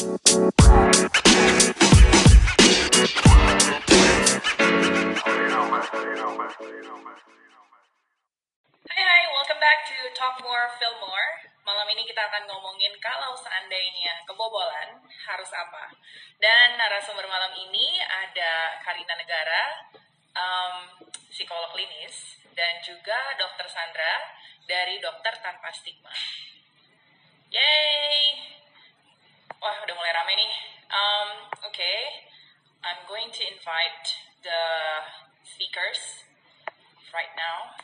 Hai hai, welcome back to Talk More, Film More. Malam ini kita akan ngomongin kalau seandainya kebobolan harus apa. Dan narasumber malam ini ada Karina Negara, um, psikolog klinis, dan juga Dokter Sandra dari Dokter Tanpa Stigma. Yay! Wah, udah mulai rame nih. Um, Oke, okay. I'm going to invite the speakers right now.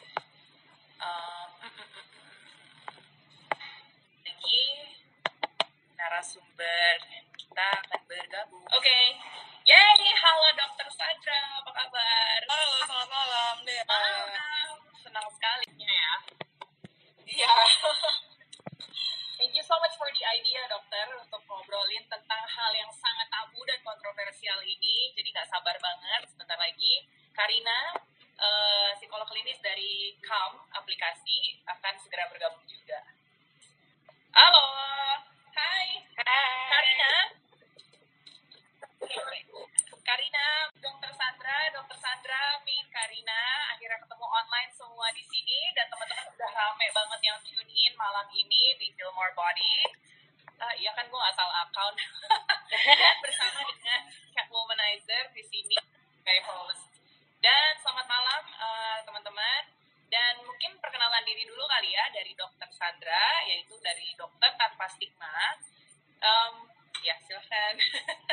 Um, mm, mm, mm, lagi narasumber kita akan bergabung. Oke, okay. yay, halo Dokter Sandra, apa kabar? Halo, selamat malam. Malam, senang sekali ya. Iya. Thank you so much for the idea, dokter, untuk ngobrolin tentang hal yang sangat tabu dan kontroversial ini. Jadi nggak sabar banget, sebentar lagi. Karina, uh, psikolog klinis dari Calm aplikasi, akan segera bergabung juga. Halo, hai. Hai. Karina. Karina, Dokter Sandra, Dokter Sandra, meet Karina. Akhirnya ketemu online semua di sini dan teman-teman udah rame banget yang tune in malam ini di Feel More Body. Uh, iya kan gue asal account. dan bersama dengan Catwomanizer di sini sebagai host. Dan selamat malam uh, teman-teman. Dan mungkin perkenalan diri dulu kali ya dari Dokter Sandra, yaitu dari Dokter Tanpa Stigma. Um, ya silahkan.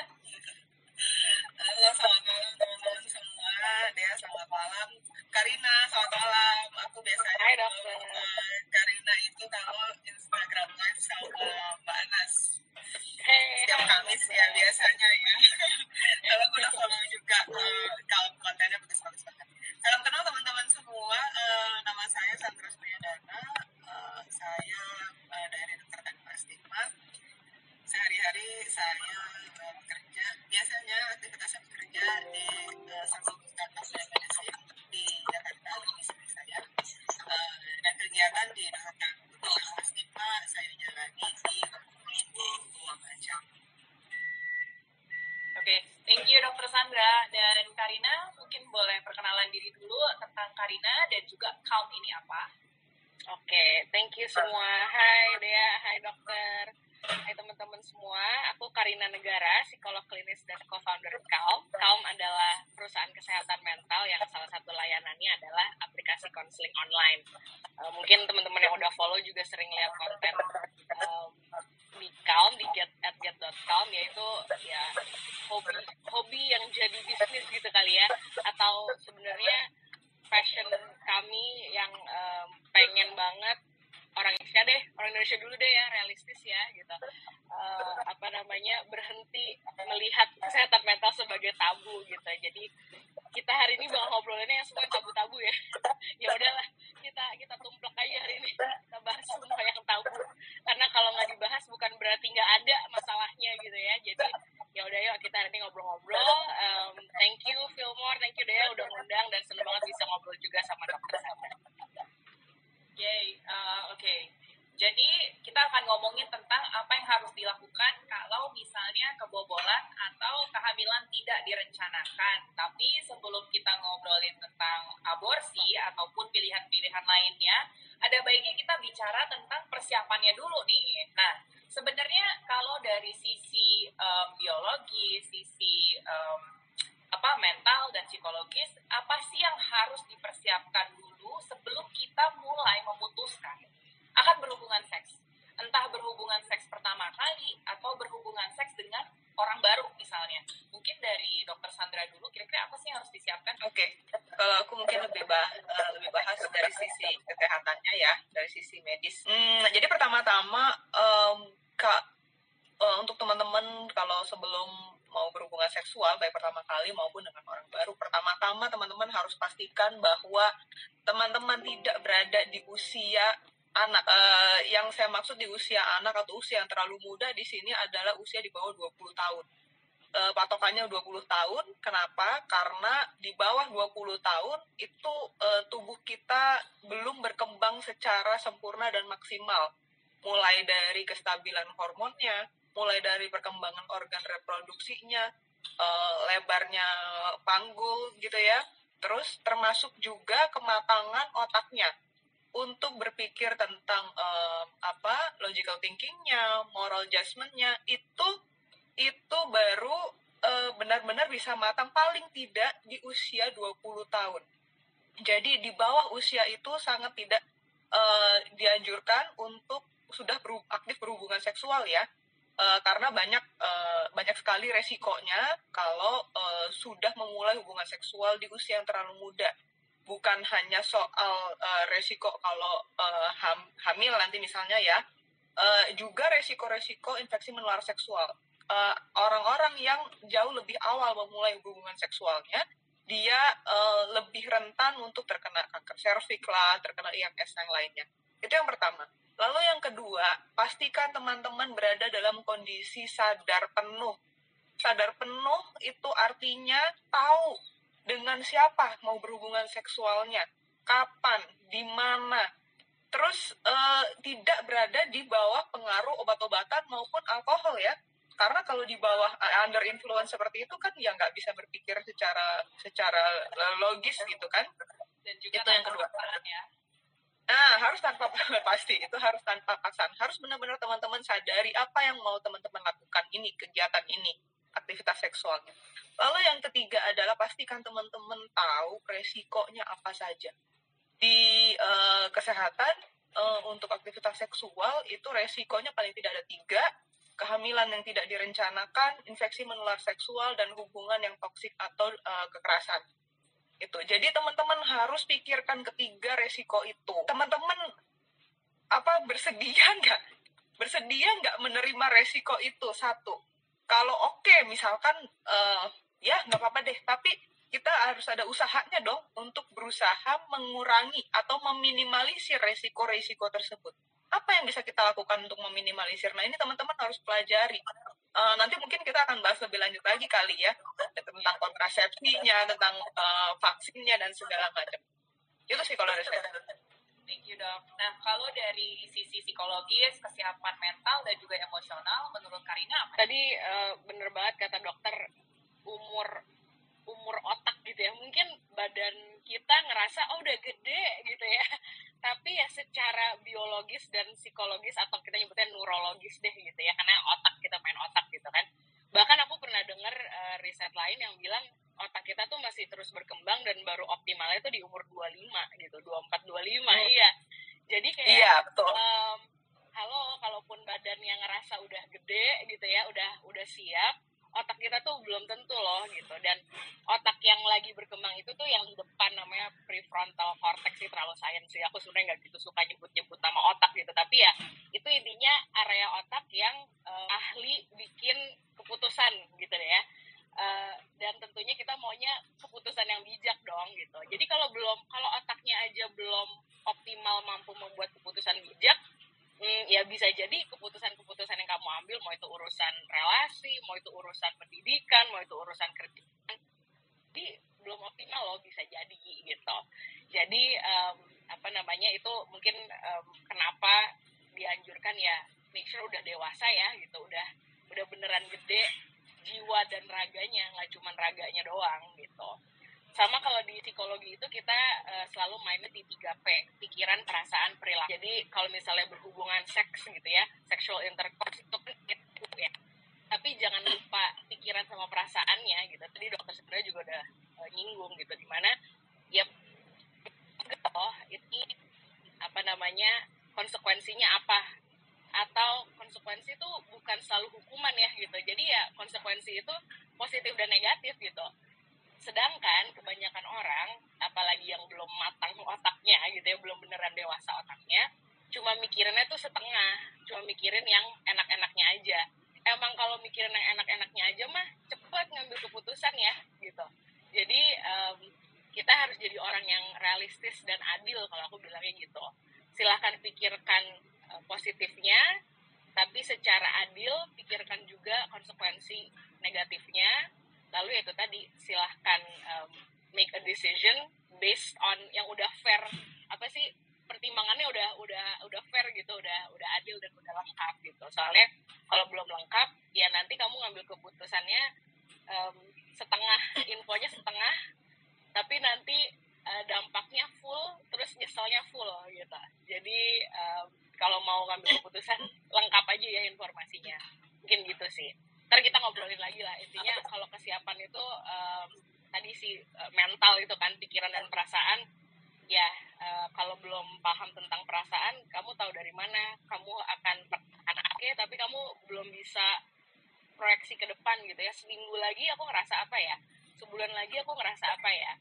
ini ngobrol-ngobrol. Um, thank you Fillmore, thank you Dea udah ngundang dan seneng banget bisa ngobrol juga sama dokter Sandra. Yay, uh, oke. Jadi kita akan ngomongin tentang apa yang harus dilakukan kalau misalnya kebobolan atau kehamilan tidak direncanakan. Karena di bawah 20 tahun itu uh, tubuh kita belum berkembang secara sempurna dan maksimal. Mulai dari kestabilan hormonnya, mulai dari perkembangan organ reproduksinya, uh, lebarnya panggul gitu ya, terus termasuk juga kematangan otaknya untuk berpikir tentang uh, apa logical thinkingnya, moral judgmentnya itu itu baru benar-benar bisa matang paling tidak di usia 20 tahun. Jadi di bawah usia itu sangat tidak uh, dianjurkan untuk sudah aktif berhubungan seksual ya. Uh, karena banyak uh, banyak sekali resikonya kalau uh, sudah memulai hubungan seksual di usia yang terlalu muda bukan hanya soal uh, resiko kalau uh, ham, hamil nanti misalnya ya, uh, juga resiko-resiko infeksi menular seksual. Orang-orang uh, yang jauh lebih awal memulai hubungan seksualnya, dia uh, lebih rentan untuk terkena kanker serviks lah, terkena IMS yang lainnya. Itu yang pertama. Lalu yang kedua, pastikan teman-teman berada dalam kondisi sadar penuh. Sadar penuh itu artinya tahu dengan siapa mau berhubungan seksualnya, kapan, di mana, terus uh, tidak berada di bawah pengaruh obat-obatan maupun alkohol ya. Karena kalau di bawah uh, under influence seperti itu kan ya nggak bisa berpikir secara secara uh, logis gitu kan. Dan juga itu yang kedua. Ya. Nah, harus tanpa pasti itu harus tanpa paksaan. Harus benar-benar teman-teman sadari apa yang mau teman-teman lakukan ini, kegiatan ini, aktivitas seksualnya. Lalu yang ketiga adalah pastikan teman-teman tahu resikonya apa saja. Di uh, kesehatan uh, untuk aktivitas seksual itu resikonya paling tidak ada tiga, kehamilan yang tidak direncanakan, infeksi menular seksual, dan hubungan yang toksik atau uh, kekerasan. Itu. Jadi teman-teman harus pikirkan ketiga resiko itu. Teman-teman apa bersedia nggak? Bersedia nggak menerima resiko itu satu? Kalau oke, okay, misalkan uh, ya nggak apa-apa deh tapi kita harus ada usahanya dong untuk berusaha mengurangi atau meminimalisir resiko-resiko tersebut. Apa yang bisa kita lakukan untuk meminimalisir? Nah ini teman-teman harus pelajari. Uh, nanti mungkin kita akan bahas lebih lanjut lagi kali ya tentang kontrasepsinya, tentang uh, vaksinnya dan segala macam. Itu sih kalau dari saya. Thank you dok. Nah kalau dari sisi psikologis, kesiapan mental dan juga emosional, menurut Karina apa? Tadi uh, bener banget kata dokter umur umur otak gitu ya mungkin badan kita ngerasa oh udah gede gitu ya tapi ya secara biologis dan psikologis atau kita nyebutnya neurologis deh gitu ya karena otak kita main otak gitu kan. Bahkan aku pernah dengar uh, riset lain yang bilang otak kita tuh masih terus berkembang dan baru optimalnya itu di umur 25 gitu 24 25 hmm. iya. Jadi kayak iya betul. um, halo kalaupun badannya ngerasa udah gede gitu ya udah udah siap otak kita tuh belum tentu loh gitu. Dan otak yang lagi berkembang itu tuh yang depan namanya prefrontal cortex sih terlalu sains sih. Aku sebenarnya nggak gitu suka nyebut-nyebut nama otak gitu. Tapi ya itu intinya area otak yang uh, ahli bikin keputusan gitu ya. Uh, dan tentunya kita maunya keputusan yang bijak dong gitu. Jadi kalau belum kalau otaknya aja belum optimal mampu membuat keputusan bijak hmm, ya bisa jadi keputusan-keputusan yang kamu ambil mau itu urusan relasi, mau itu urusan pendidikan, mau itu urusan kerjaan, jadi belum optimal loh bisa jadi gitu. Jadi um, apa namanya itu mungkin um, kenapa dianjurkan ya make sure udah dewasa ya gitu, udah udah beneran gede jiwa dan raganya nggak cuma raganya doang gitu sama kalau di psikologi itu kita uh, selalu mainnya di 3P, pikiran, perasaan, perilaku. Jadi kalau misalnya berhubungan seks gitu ya, sexual intercourse itu kan ya. Tapi jangan lupa pikiran sama perasaannya gitu. Tadi dokter sebenarnya juga udah uh, nyinggung gitu di mana ya oh ini apa namanya konsekuensinya apa atau konsekuensi itu bukan selalu hukuman ya gitu. Jadi ya konsekuensi itu positif dan negatif gitu sedangkan kebanyakan orang apalagi yang belum matang otaknya gitu ya belum beneran dewasa otaknya cuma mikirinnya tuh setengah cuma mikirin yang enak-enaknya aja. Emang kalau mikirin yang enak-enaknya aja mah cepet ngambil keputusan ya gitu. Jadi um, kita harus jadi orang yang realistis dan adil kalau aku bilangnya gitu. Silahkan pikirkan uh, positifnya tapi secara adil pikirkan juga konsekuensi negatifnya lalu itu tadi silahkan um, make a decision based on yang udah fair apa sih pertimbangannya udah udah udah fair gitu udah udah adil dan udah lengkap gitu. Soalnya kalau belum lengkap ya nanti kamu ngambil keputusannya um, setengah infonya setengah tapi nanti uh, dampaknya full terus nyeselnya full gitu. Jadi um, kalau mau ngambil keputusan lengkap aja ya informasinya. Mungkin gitu sih ntar kita ngobrolin lagi lah. Intinya kalau kesiapan itu um, tadi si uh, mental itu kan pikiran dan perasaan. Ya uh, kalau belum paham tentang perasaan kamu tahu dari mana kamu akan anaknya tapi kamu belum bisa proyeksi ke depan gitu ya. Seminggu lagi aku ngerasa apa ya? Sebulan lagi aku ngerasa apa ya?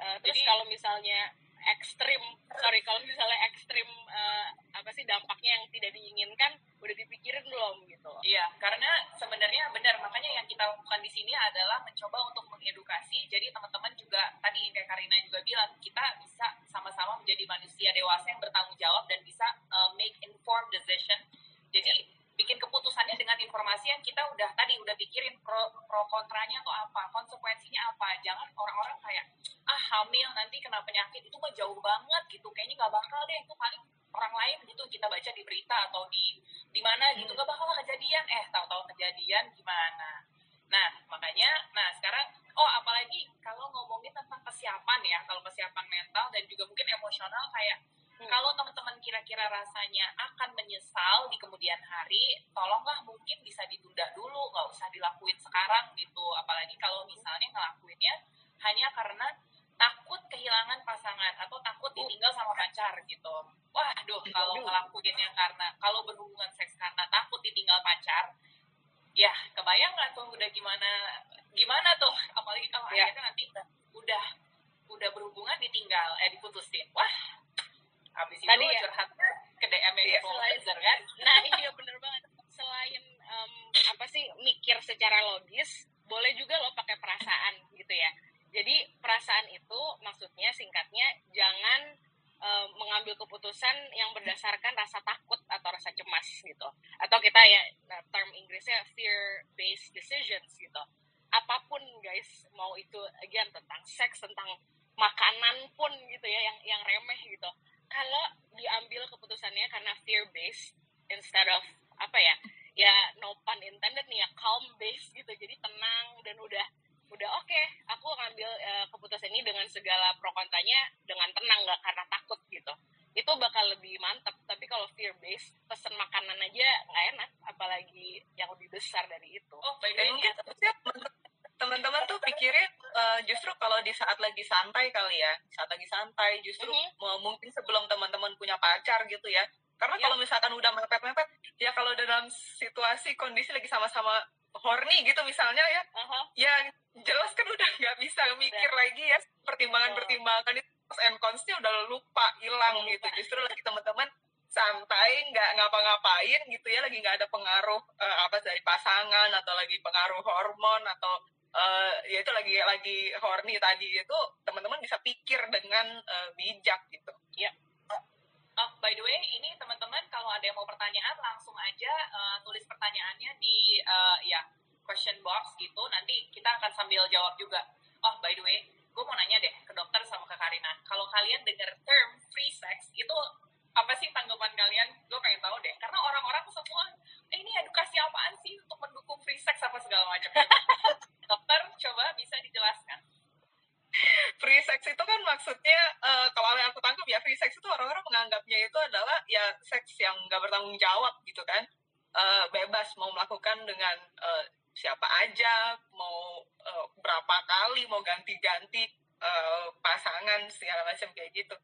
Uh, terus kalau misalnya ekstrim sorry kalau misalnya ekstrim uh, apa sih dampaknya yang tidak diinginkan udah dipikirin belum gitu iya karena sebenarnya benar makanya yang kita lakukan di sini adalah mencoba untuk mengedukasi. Jadi teman-teman juga tadi kayak Karina juga bilang kita bisa sama-sama menjadi manusia dewasa yang bertanggung jawab dan bisa uh, make informed decision. Jadi bikin keputusannya dengan informasi yang kita udah tadi udah pikirin pro pro kontranya atau apa konsekuensinya apa. Jangan orang-orang kayak ah hamil nanti kena penyakit itu mah jauh banget gitu. Kayaknya nggak bakal deh itu paling orang lain gitu kita baca di berita atau di di mana gitu nggak bakal kejadian eh tahu-tahu kejadian gimana nah makanya nah sekarang oh apalagi kalau ngomongin tentang kesiapan ya kalau kesiapan mental dan juga mungkin emosional kayak Hmm. Kalau teman-teman kira-kira rasanya akan menyesal di kemudian hari, tolonglah mungkin bisa ditunda dulu, nggak usah dilakuin sekarang gitu. Apalagi kalau misalnya ngelakuinnya hanya karena takut kehilangan pasangan atau takut ditinggal sama pacar gitu. Wah, aduh, kalau ngelakuinnya karena kalau berhubungan seks karena takut ditinggal pacar, ya kebayang nggak tuh udah gimana gimana tuh apalagi kalau ya. akhirnya nanti udah udah berhubungan ditinggal eh diputusin wah Abis itu Tadi ya, curhat ke DM yang iya, influencer kan? Nah iya bener banget. Selain um, apa sih mikir secara logis, boleh juga lo pakai perasaan gitu ya. Jadi perasaan itu maksudnya singkatnya jangan um, mengambil keputusan yang berdasarkan rasa takut atau rasa cemas gitu. Atau kita ya nah, term Inggrisnya fear based decisions gitu. Apa pun guys, mau itu again tentang seks, tentang makanan pun gitu ya yang yang remeh gitu kalau diambil keputusannya karena fear based instead of apa ya ya no pun intended nih ya calm based gitu jadi tenang dan udah udah oke okay, aku ngambil uh, keputusan ini dengan segala pro kontranya dengan tenang nggak karena takut gitu itu bakal lebih mantap tapi kalau fear based pesen makanan aja nggak enak apalagi yang lebih besar dari itu oh mungkin teman-teman tuh pikirnya uh, justru kalau di saat lagi santai kali ya saat lagi santai justru mm -hmm. mungkin sebelum teman-teman punya pacar gitu ya karena yeah. kalau misalkan udah mepet-mepet ya kalau dalam situasi kondisi lagi sama-sama horny gitu misalnya ya uh -huh. ya jelas kan udah nggak bisa mikir udah. lagi ya pertimbangan-pertimbangan itu and cons-nya udah lupa hilang gitu justru lagi teman-teman santai nggak ngapa-ngapain gitu ya lagi nggak ada pengaruh uh, apa dari pasangan atau lagi pengaruh hormon atau uh, ya itu lagi lagi horny tadi itu teman-teman bisa pikir dengan uh, bijak gitu. Ya. Uh, by the way, ini teman-teman kalau ada yang mau pertanyaan langsung aja uh, tulis pertanyaannya di uh, ya question box gitu. Nanti kita akan sambil jawab juga. Oh, by the way, gue mau nanya deh ke dokter sama ke Karina. Kalau kalian dengar term free sex itu apa sih tanggapan kalian? Gue pengen tahu deh. Karena orang-orang tuh semua, eh, ini edukasi apaan sih untuk mendukung free sex apa segala macam. Dokter, coba bisa dijelaskan. Free sex itu kan maksudnya, uh, kalau yang aku tangkap ya, free sex itu orang-orang menganggapnya itu adalah ya seks yang gak bertanggung jawab gitu kan. Uh, bebas mau melakukan dengan uh, siapa aja, mau uh, berapa kali, mau ganti-ganti uh, pasangan segala macam kayak gitu.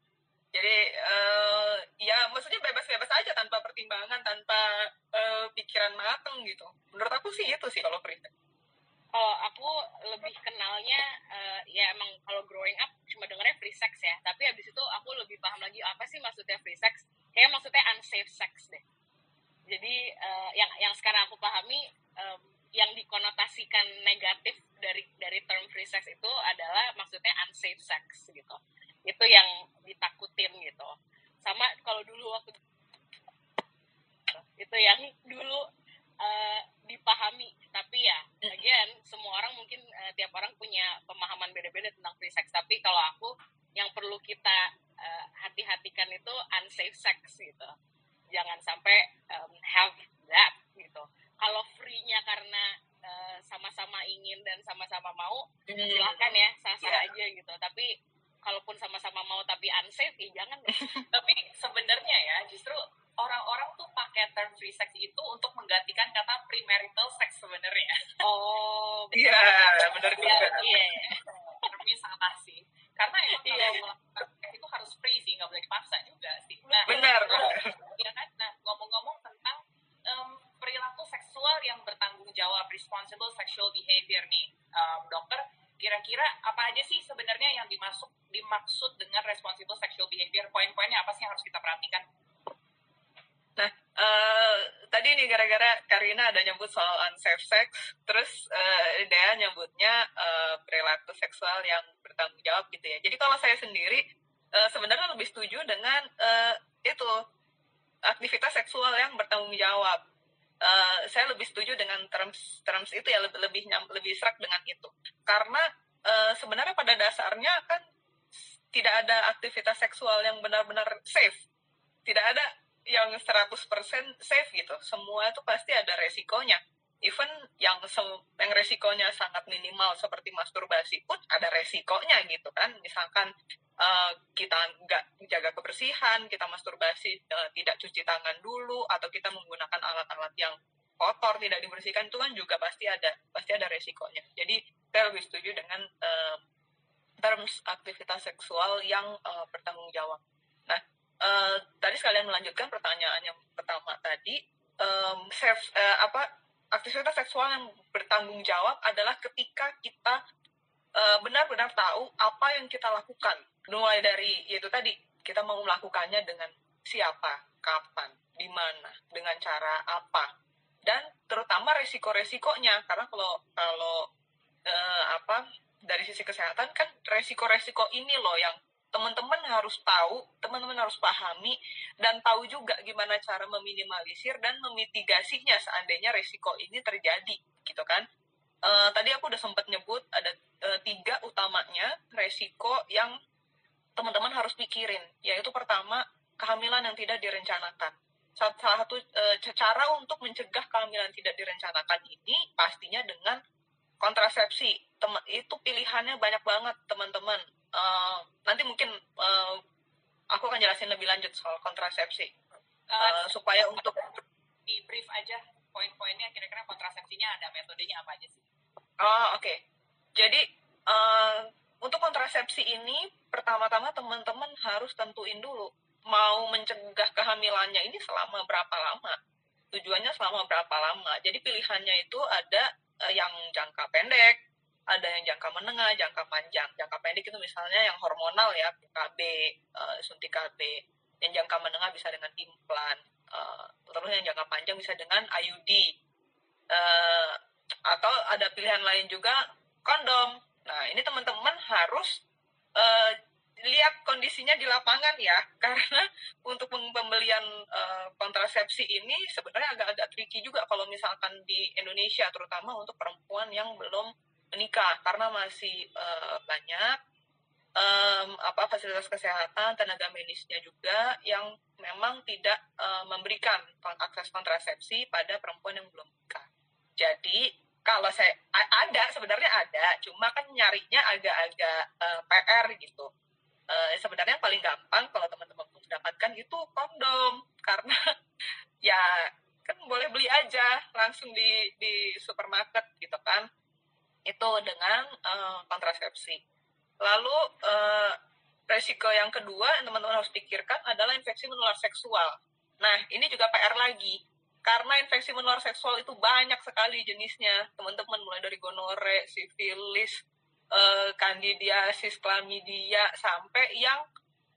Jadi uh, ya maksudnya bebas-bebas aja tanpa pertimbangan tanpa uh, pikiran mateng gitu. Menurut aku sih itu sih kalau free sex kalau aku lebih kenalnya uh, ya emang kalau growing up cuma dengarnya free sex ya. Tapi habis itu aku lebih paham lagi apa sih maksudnya free sex? Kayak maksudnya unsafe sex deh. Jadi uh, yang yang sekarang aku pahami um, yang dikonotasikan negatif dari dari term free sex itu adalah maksudnya unsafe sex gitu. Itu yang ditakutin gitu. Sama kalau dulu waktu itu yang dulu uh, dipahami tapi ya again semua orang mungkin uh, tiap orang punya pemahaman beda-beda tentang free sex tapi kalau aku yang perlu kita uh, hati-hatikan itu unsafe sex gitu jangan sampai um, have that gitu kalau sama-sama ingin dan sama-sama mau Hmm. silahkan ya sah-sah Iya. aja gitu tapi kalaupun sama-sama mau tapi unsafe ya jangan. Tapi sebenarnya ya justru orang-orang tuh pakai term free sex itu untuk menggantikan kata premarital sex sebenarnya. oh betul. Iya, benar iya juga. iya Termnya salah sih. Karena emang Iya. kalau melakukan seks itu harus free sih, nggak boleh dipaksa juga sih. Nah, Benar. ya kan? Nah, ngomong-ngomong tentang em, perilaku seksual yang bertanggung jawab, responsible sexual behavior nih, em, dokter, kira-kira apa aja sih sebenarnya yang dimasuk dimaksud dengan responsible sexual behavior? Poin-poinnya apa sih yang harus kita perhatikan? Eh, tadi nih gara-gara Karina ada nyebut soal unsafe sex, terus eh, Dea nyebutnya eh, perilaku seksual yang bertanggung jawab gitu ya. Jadi kalau saya sendiri eh, sebenarnya lebih setuju dengan eh, itu aktivitas seksual yang bertanggung jawab. Eh, saya lebih setuju dengan terms terms itu ya lebih lebih nyam- lebih serak dengan itu. Karena eh, sebenarnya pada dasarnya kan tidak ada aktivitas seksual yang benar-benar safe. Tidak ada yang 100% safe gitu. Semua itu pasti ada resikonya. Even yang yang resikonya sangat minimal seperti masturbasi pun ada resikonya gitu kan. Misalkan eh, kita nggak jaga kebersihan, kita masturbasi eh, tidak cuci tangan dulu, atau kita menggunakan alat-alat yang kotor tidak dibersihkan itu kan juga pasti ada pasti ada resikonya. Jadi saya lebih setuju dengan eh, terms aktivitas seksual yang eh, bertanggung jawab. Nah, eh, tadi sekalian melanjutkan pertanyaan yang pertama tadi, em, self- eh, apa aktivitas seksual yang bertanggung jawab adalah ketika kita eh, benar-benar tahu apa yang kita lakukan. Mulai dari itu tadi kita mau melakukannya dengan siapa, kapan, di mana, dengan cara apa, dan terutama resiko-resikonya. Karena kalau kalau eh, apa dari sisi kesehatan kan resiko-resiko ini loh yang teman-teman harus tahu, teman-teman harus pahami dan tahu juga gimana cara meminimalisir dan memitigasinya seandainya resiko ini terjadi, gitu kan? Eh, tadi aku udah sempat nyebut ada eh, tiga utamanya resiko yang teman-teman harus pikirin, yaitu pertama kehamilan yang tidak direncanakan. Salah satu eh, cara untuk mencegah kehamilan tidak direncanakan ini pastinya dengan kontrasepsi. Teman itu pilihannya banyak banget teman-teman. Eh, nanti mungkin eh, aku akan jelasin lebih lanjut soal kontrasepsi Eh, Eh, supaya untuk di brief aja poin-poinnya kira-kira kontrasepsinya ada metodenya apa aja sih? Oh, oke. Jadi, eh, untuk kontrasepsi ini, pertama-tama teman-teman harus tentuin dulu, mau mencegah kehamilannya ini selama berapa lama. Tujuannya selama berapa lama. Jadi, pilihannya itu ada yang jangka pendek, ada yang jangka menengah, jangka panjang. Jangka pendek itu misalnya yang hormonal ya, KB, eh, suntik KB. Yang jangka menengah bisa dengan implan. eh, terus yang jangka panjang bisa dengan IUD. Eh, atau ada pilihan lain juga kondom. Nah, ini teman-teman harus eh, lihat kondisinya di lapangan ya, karena untuk pem- pembelian eh, kontrasepsi ini sebenarnya agak-agak tricky juga kalau misalkan di Indonesia, terutama untuk perempuan yang belum menikah, karena masih eh, banyak em, apa fasilitas kesehatan, tenaga medisnya juga yang memang tidak eh, memberikan akses kontrasepsi pada perempuan yang belum menikah. Jadi kalau saya ada sebenarnya ada, cuma kan nyarinya agak-agak eh, PR gitu. Eh, sebenarnya yang paling gampang kalau teman-teman mendapatkan itu kondom karena ya kan boleh beli aja langsung di di supermarket gitu kan itu dengan eh, kontrasepsi. Lalu eh, resiko yang kedua yang teman-teman harus pikirkan adalah infeksi menular seksual. Nah ini juga PR lagi karena infeksi menular seksual itu banyak sekali jenisnya teman-teman mulai dari gonore, sifilis, eh, kandidiasis, klamidia sampai yang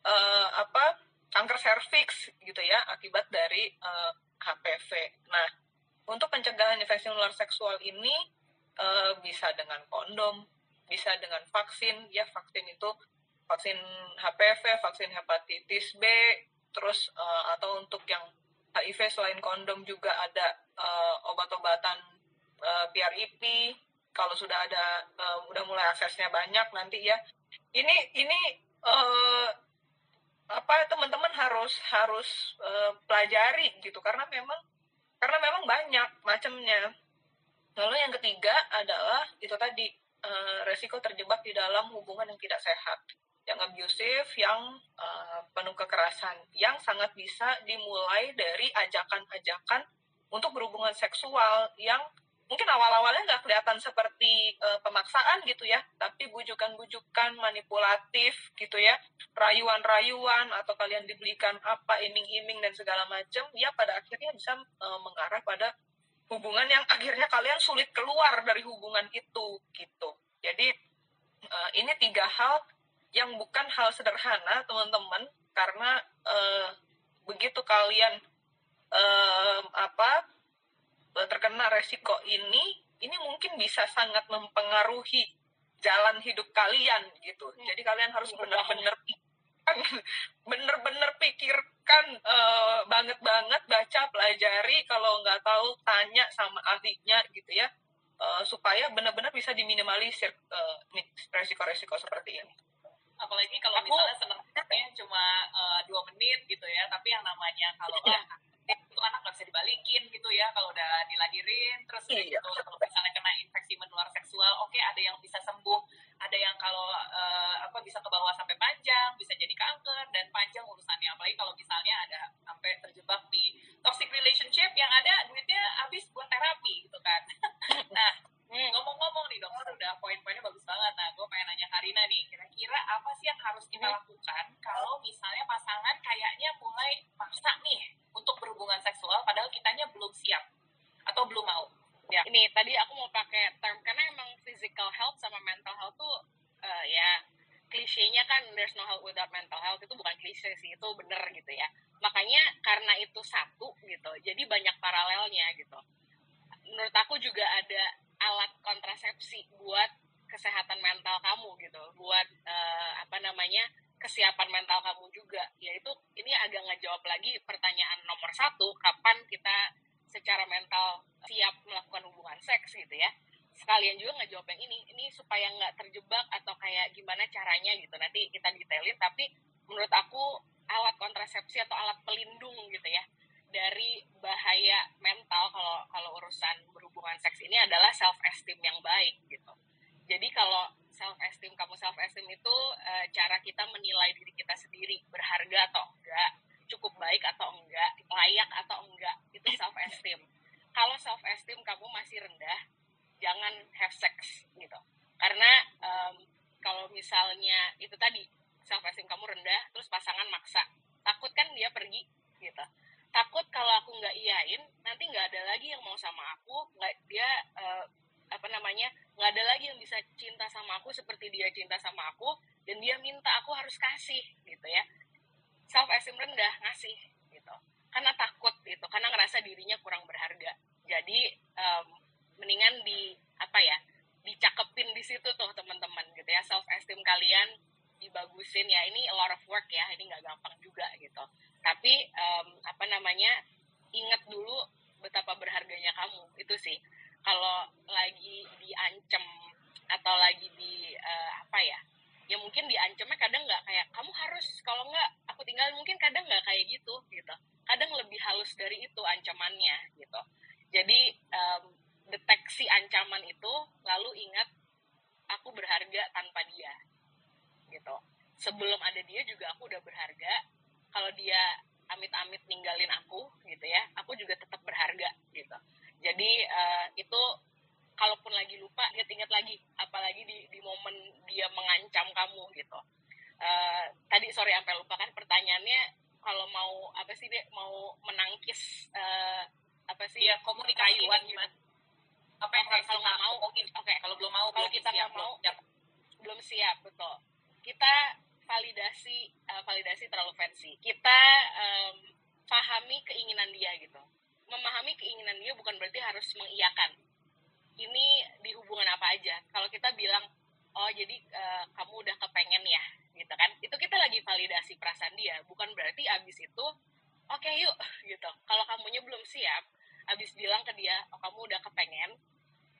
eh, apa kanker serviks gitu ya akibat dari eh, HPV. Nah untuk pencegahan infeksi menular seksual ini eh, bisa dengan kondom, bisa dengan vaksin ya vaksin itu vaksin HPV, vaksin hepatitis B, terus eh, atau untuk yang HIV selain kondom juga ada eh, obat-obatan eh, PRIP. Kalau sudah ada eh, udah mulai aksesnya banyak nanti ya. Ini ini eh, apa teman-teman harus harus eh, pelajari gitu karena memang karena memang banyak macamnya. Lalu yang ketiga adalah itu tadi uh, resiko terjebak di dalam hubungan yang tidak sehat yang abusive, yang uh, penuh kekerasan, yang sangat bisa dimulai dari ajakan-ajakan untuk berhubungan seksual yang mungkin awal-awalnya nggak kelihatan seperti uh, pemaksaan gitu ya, tapi bujukan-bujukan manipulatif gitu ya, rayuan-rayuan atau kalian dibelikan apa iming-iming dan segala macam, ya pada akhirnya bisa uh, mengarah pada hubungan yang akhirnya kalian sulit keluar dari hubungan itu gitu. Jadi uh, ini tiga hal yang bukan hal sederhana teman-teman karena uh, begitu kalian uh, apa terkena resiko ini, ini mungkin bisa sangat mempengaruhi jalan hidup kalian gitu. Hmm. Jadi kalian harus benar-benar pikirkan, benar-benar pikirkan uh, banget-banget baca, pelajari. Kalau nggak tahu tanya sama ahlinya gitu ya, uh, supaya benar-benar bisa diminimalisir uh, resiko-resiko seperti ini apalagi kalau misalnya senangnya cuma dua menit gitu ya tapi yang namanya kalau ah, itu anak nggak bisa dibalikin gitu ya kalau udah dilahirin terus iya. gitu kalau misalnya kena infeksi menular seksual oke okay, ada yang bisa sembuh ada yang kalau uh, apa bisa ke bawah sampai panjang bisa jadi kanker dan panjang urusannya apalagi kalau misalnya ada sampai terjebak di toxic relationship yang ada duitnya habis buat terapi gitu kan nah hmm, ngomong-ngomong nih dokter udah poin-poinnya bagus banget nah gue pengen nanya Karina nih kira-kira apa sih yang harus kita hmm. lakukan kalau misalnya pasangan kayaknya mulai maksa nih untuk berhubungan seksual padahal kitanya belum siap atau belum mau. Ya, ini tadi aku mau pakai term karena emang physical health sama mental health tuh uh, ya klisenya kan there's no health without mental health itu bukan klise sih itu bener gitu ya. Makanya karena itu satu gitu jadi banyak paralelnya gitu. Menurut aku juga ada alat kontrasepsi buat kesehatan mental kamu gitu buat uh, apa namanya kesiapan mental kamu juga. Yaitu ini agak ngejawab lagi pertanyaan nomor satu kapan kita secara mental siap melakukan hubungan seks gitu ya. Sekalian juga ngejawab yang ini ini supaya nggak terjebak atau kayak gimana caranya gitu. Nanti kita detailin tapi menurut aku alat kontrasepsi atau alat pelindung gitu ya dari bahaya mental kalau kalau urusan berhubungan seks ini adalah self esteem yang baik gitu. Jadi kalau self esteem kamu self esteem itu uh, cara kita menilai diri kita sendiri berharga atau enggak cukup baik atau enggak layak atau enggak itu self esteem kalau self esteem kamu masih rendah jangan have sex gitu. Karena um, kalau misalnya itu tadi self esteem kamu rendah terus pasangan maksa takut kan dia pergi gitu. Takut kalau aku nggak iyain nanti nggak ada lagi yang mau sama aku nggak dia uh, apa namanya nggak ada lagi yang bisa cinta sama aku seperti dia cinta sama aku dan dia minta aku harus kasih gitu ya self esteem rendah ngasih gitu. Karena takut gitu. Karena ngerasa dirinya kurang berharga. Jadi um, mendingan di apa ya dicakepin di situ tuh teman-teman gitu ya. Self esteem kalian dibagusin ya. Ini a lot of work ya. Ini nggak gampang juga gitu. Tapi um, apa namanya ingat dulu betapa berharganya kamu. Itu sih. Kalau lagi diancam atau lagi di uh, apa ya ya mungkin diancamnya kadang nggak kayak kamu harus kalau nggak aku tinggal mungkin kadang nggak kayak gitu gitu. Kadang lebih halus dari itu ancamannya gitu. Jadi um, deteksi ancaman itu lalu ingat aku berharga tanpa dia gitu. Sebelum ada dia juga aku udah berharga. Kalau dia amit-amit ninggalin aku gitu ya aku juga tetap berharga gitu. Jadi uh, itu kalaupun lagi lupa dia ingat lagi apalagi di di momen dia mengancam kamu gitu uh, tadi sorry sampai lupa kan pertanyaannya kalau mau apa sih dia mau menangkis uh, apa sih ya komunikasi gimana apa yang okay, kalau nggak mau oke okay. kalau belum mau kalau kita nggak mau siap. belum siap betul. Kita validasi uh, validasi terlalu fancy. Kita um, pahami keinginan dia gitu. Memahami keinginan dia bukan berarti harus mengiyakan. Ini di hubungan apa aja? Kalau kita bilang oh jadi uh, kamu udah kepengen ya gitu kan. Itu kita lagi validasi perasaan dia. Bukan berarti abis itu oke okay, yuk gitu. Kalau kamunya belum siap abis bilang ke dia oh kamu udah kepengen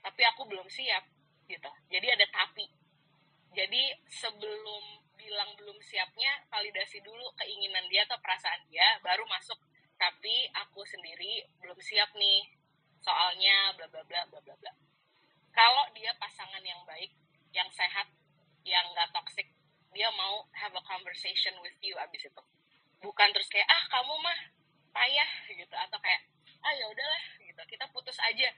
tapi aku belum siap gitu. Jadi ada tapi. Jadi sebelum bilang belum siapnya validasi dulu keinginan dia atau perasaan dia baru masuk. Tapi aku sendiri belum siap nih soalnya bla bla bla bla bla bla. Yang sehat yang nggak toxic dia mau have a conversation with you abis itu. Bukan terus kayak ah kamu mah payah gitu. Atau kayak ah ya udahlah gitu. Kita putus aja.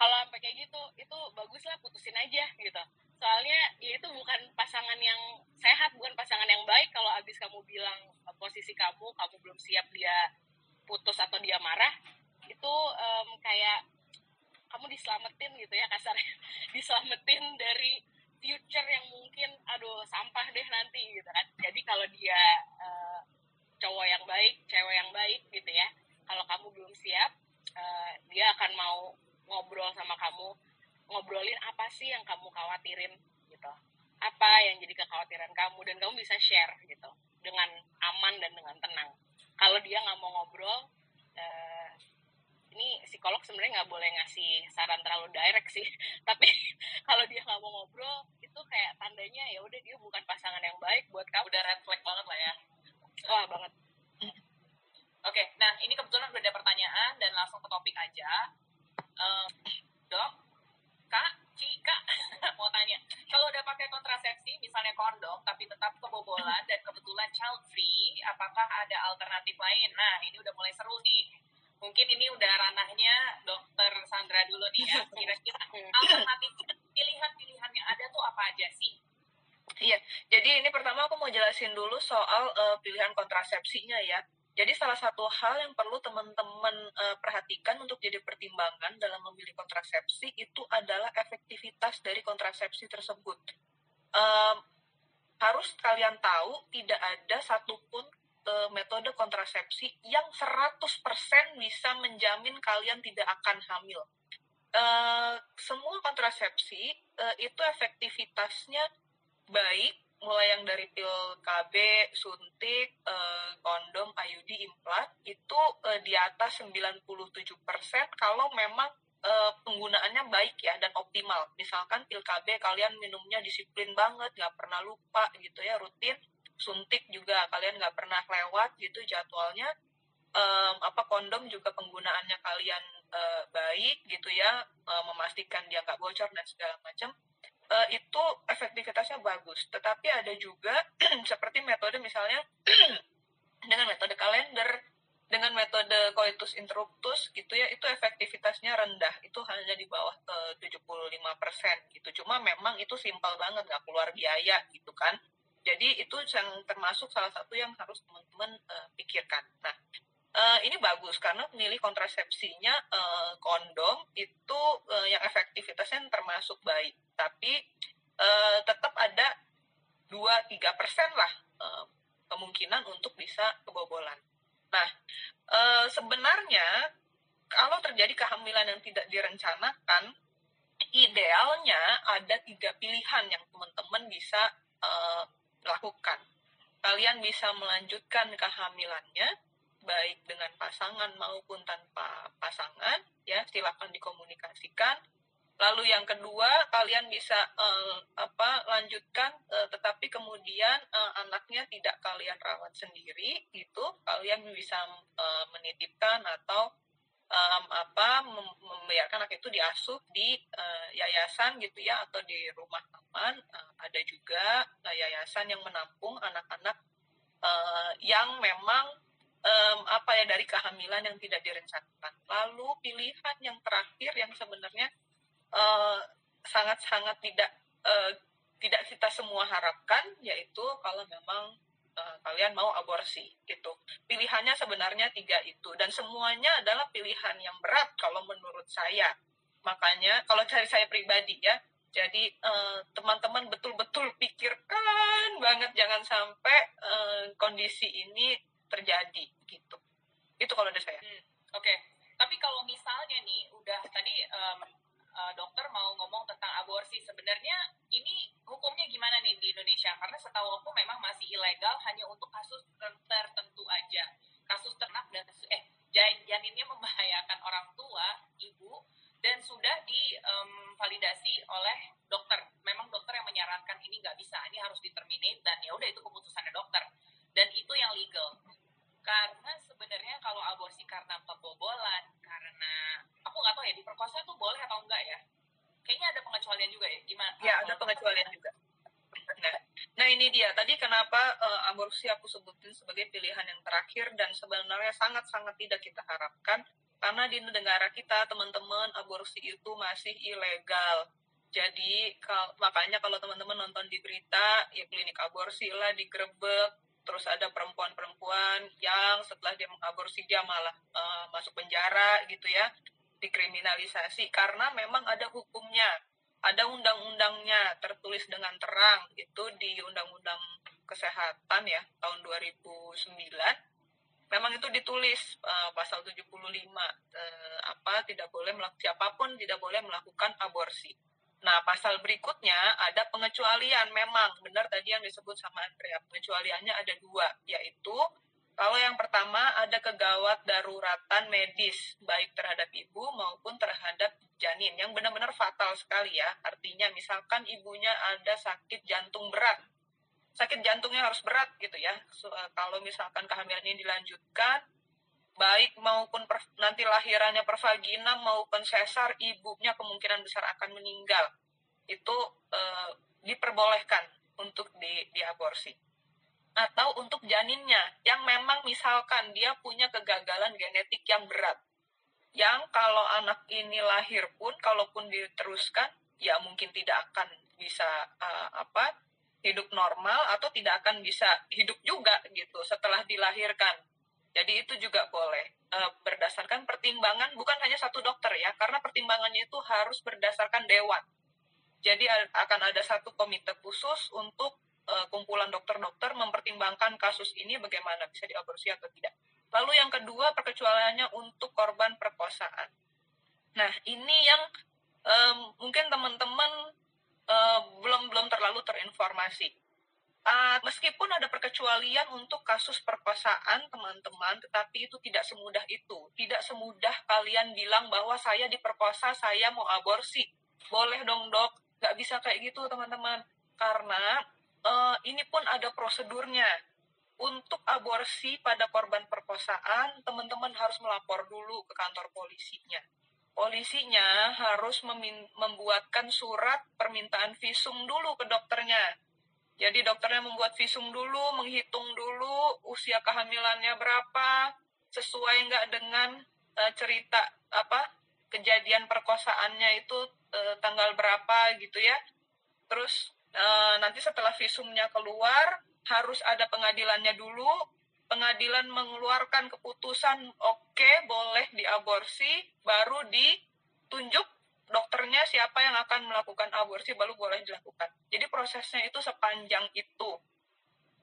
Kalau sampai kayak gitu itu bagus lah putusin aja gitu. Soalnya ya itu bukan pasangan yang sehat bukan pasangan yang baik. Kalau abis kamu bilang eh, posisi kamu kamu belum siap dia putus atau dia marah itu um, kayak kamu diselamatin gitu ya kasarnya. Diselamatin dari future yang mungkin aduh sampah deh nanti gitu kan. Jadi kalau dia uh, cowok yang baik cewek yang baik gitu ya kalau kamu belum siap uh, dia akan mau ngobrol sama kamu ngobrolin apa sih yang kamu khawatirin gitu. Apa yang jadi kekhawatiran kamu dan kamu bisa share gitu dengan aman dan dengan tenang. Kalau dia nggak mau ngobrol uh, ini psikolog sebenarnya nggak boleh ngasih saran terlalu direct sih. Tapi kalau dia nggak mau ngobrol itu kayak tandanya ya udah dia bukan pasangan yang baik buat kamu. Udah red flag banget lah ya. Wah banget. Oke nah ini kebetulan udah ada pertanyaan dan langsung ke topik aja. Uh, dok kak Cika mau tanya. Kalau udah pakai kontrasepsi misalnya kondom tapi tetap kebobolan dan kebetulan child free apakah ada alternatif lain? Nah ini udah mulai seru nih mungkin ini udah ranahnya dokter Sandra dulu nih ya kira-kira alternatif pilihan-pilihan yang ada tuh apa aja sih Iya, jadi ini pertama aku mau jelasin dulu soal uh, pilihan kontrasepsinya ya. Jadi salah satu hal yang perlu teman-teman uh, perhatikan untuk jadi pertimbangan dalam memilih kontrasepsi itu adalah efektivitas dari kontrasepsi tersebut. Um, harus kalian tahu tidak ada satupun uh, metode kontrasepsi yang 100% bisa menjamin kalian tidak akan hamil. Uh, semua kontrasepsi uh, itu efektivitasnya baik mulai yang dari pil KB, suntik, eh, kondom, IUD, implant itu eh, di atas 97% kalau memang eh, penggunaannya baik ya dan optimal. Misalkan pil KB kalian minumnya disiplin banget, nggak pernah lupa gitu ya rutin. Suntik juga kalian nggak pernah lewat gitu jadwalnya. Um, apa kondom juga penggunaannya kalian uh, baik gitu ya, uh, memastikan dia nggak bocor dan segala macam uh, itu efektivitasnya bagus. Tetapi ada juga seperti metode misalnya dengan metode kalender, dengan metode coitus interruptus gitu ya, itu efektivitasnya rendah. Itu hanya di bawah uh, 75% gitu. Cuma memang itu simpel banget, nggak keluar biaya gitu kan. Jadi itu yang termasuk salah satu yang harus teman-teman uh, pikirkan. Nah, uh, ini bagus karena memilih kontrasepsinya uh, kondom itu uh, yang efektivitasnya termasuk baik tapi uh, tetap ada 2-3 persen lah uh, kemungkinan untuk bisa kebobolan. Nah, uh, sebenarnya kalau terjadi kehamilan yang tidak direncanakan, idealnya ada tiga pilihan yang teman-teman bisa uh, lakukan. Kalian bisa melanjutkan kehamilannya, baik dengan pasangan maupun tanpa pasangan ya silakan dikomunikasikan lalu yang kedua kalian bisa uh, apa lanjutkan uh, tetapi kemudian uh, anaknya tidak kalian rawat sendiri itu kalian bisa uh, menitipkan atau um, apa mem membiarkan anak itu diasuh di uh, yayasan gitu ya atau di rumah aman uh, ada juga uh, yayasan yang menampung anak-anak uh, yang memang um, apa ya dari kehamilan yang tidak direncanakan. Lalu pilihan yang terakhir yang sebenarnya sangat sangat-sangat tidak uh, tidak kita semua harapkan yaitu kalau memang uh, kalian mau aborsi gitu. Pilihannya sebenarnya tiga itu dan semuanya adalah pilihan yang berat kalau menurut saya. Makanya kalau dari saya pribadi ya, jadi teman-teman uh, betul-betul pikirkan banget jangan sampai uh, kondisi ini terjadi gitu itu kalau dari saya hmm, oke okay. tapi kalau misalnya nih udah tadi um, uh, dokter mau ngomong tentang aborsi. Sebenarnya ini hukumnya gimana nih di Indonesia? Karena setahu aku memang masih ilegal hanya untuk kasus tertentu aja. Kasus ternak dan eh janinnya membahayakan orang tua ibu dan sudah divalidasi um, oleh dokter. Memang dokter yang menyarankan ini nggak bisa, ini harus diterminate dan ya udah itu keputusannya dokter. Dan itu yang legal. Karena sebenarnya kalau aborsi karena pembobolan karena aku nggak tahu ya diperkosa tuh boleh atau enggak ya kayaknya ada pengecualian juga ya gimana ya ada pengecualian ini dia tadi kenapa uh, aborsi aku sebutin sebagai pilihan yang terakhir dan sebenarnya sangat-sangat tidak kita harapkan karena di negara kita teman-teman aborsi itu masih ilegal. Jadi kal makanya kalau teman-teman nonton di berita ya klinik aborsi lah digerebek terus ada perempuan-perempuan yang setelah dia mengaborsi dia malah uh, masuk penjara gitu ya dikriminalisasi karena memang ada hukumnya ada undang-undangnya tertulis dengan terang itu di undang-undang kesehatan ya tahun 2009 memang itu ditulis uh, pasal 75 uh, eh, apa tidak boleh siapa pun tidak boleh melakukan aborsi. Nah, pasal berikutnya ada pengecualian memang benar tadi yang disebut sama Andrea. Pengecualiannya ada dua, yaitu kalau yang pertama ada kegawat daruratan medis baik terhadap ibu maupun terhadap janin yang benar-benar fatal sekali ya. Artinya misalkan ibunya ada sakit jantung berat. Sakit jantungnya harus berat gitu ya. So, uh, kalau misalkan kehamilan ini dilanjutkan baik maupun per, nanti lahirannya pervagina maupun sesar ibunya kemungkinan besar akan meninggal. Itu uh, diperbolehkan untuk di diaborsi atau untuk janinnya yang memang misalkan dia punya kegagalan genetik yang berat. Yang kalau anak ini lahir pun kalaupun diteruskan ya mungkin tidak akan bisa uh, apa hidup normal atau tidak akan bisa hidup juga gitu setelah dilahirkan. Jadi itu juga boleh uh, berdasarkan pertimbangan bukan hanya satu dokter ya karena pertimbangannya itu harus berdasarkan dewan. Jadi akan ada satu komite khusus untuk uh, kumpulan dokter-dokter mempertimbangkan kasus ini bagaimana bisa diaborsi atau tidak. Lalu yang kedua perkecualiannya untuk korban perkosaan. Nah ini yang um, mungkin teman-teman uh, belum belum terlalu terinformasi. Uh, meskipun ada perkecualian untuk kasus perkosaan teman-teman, tetapi itu tidak semudah itu. Tidak semudah kalian bilang bahwa saya diperkosa, saya mau aborsi. Boleh dong dok, nggak bisa kayak gitu teman-teman. Karena uh, ini pun ada prosedurnya. Untuk aborsi pada korban perkosaan, teman-teman harus melapor dulu ke kantor polisinya. Polisinya harus membuatkan surat permintaan visum dulu ke dokternya. Jadi dokternya membuat visum dulu, menghitung dulu usia kehamilannya berapa, sesuai nggak dengan uh, cerita apa kejadian perkosaannya itu uh, tanggal berapa gitu ya. Terus Eh, nanti setelah visumnya keluar harus ada pengadilannya dulu. Pengadilan mengeluarkan keputusan oke okay, boleh diaborsi baru ditunjuk dokternya siapa yang akan melakukan aborsi baru boleh dilakukan. Jadi prosesnya itu sepanjang itu.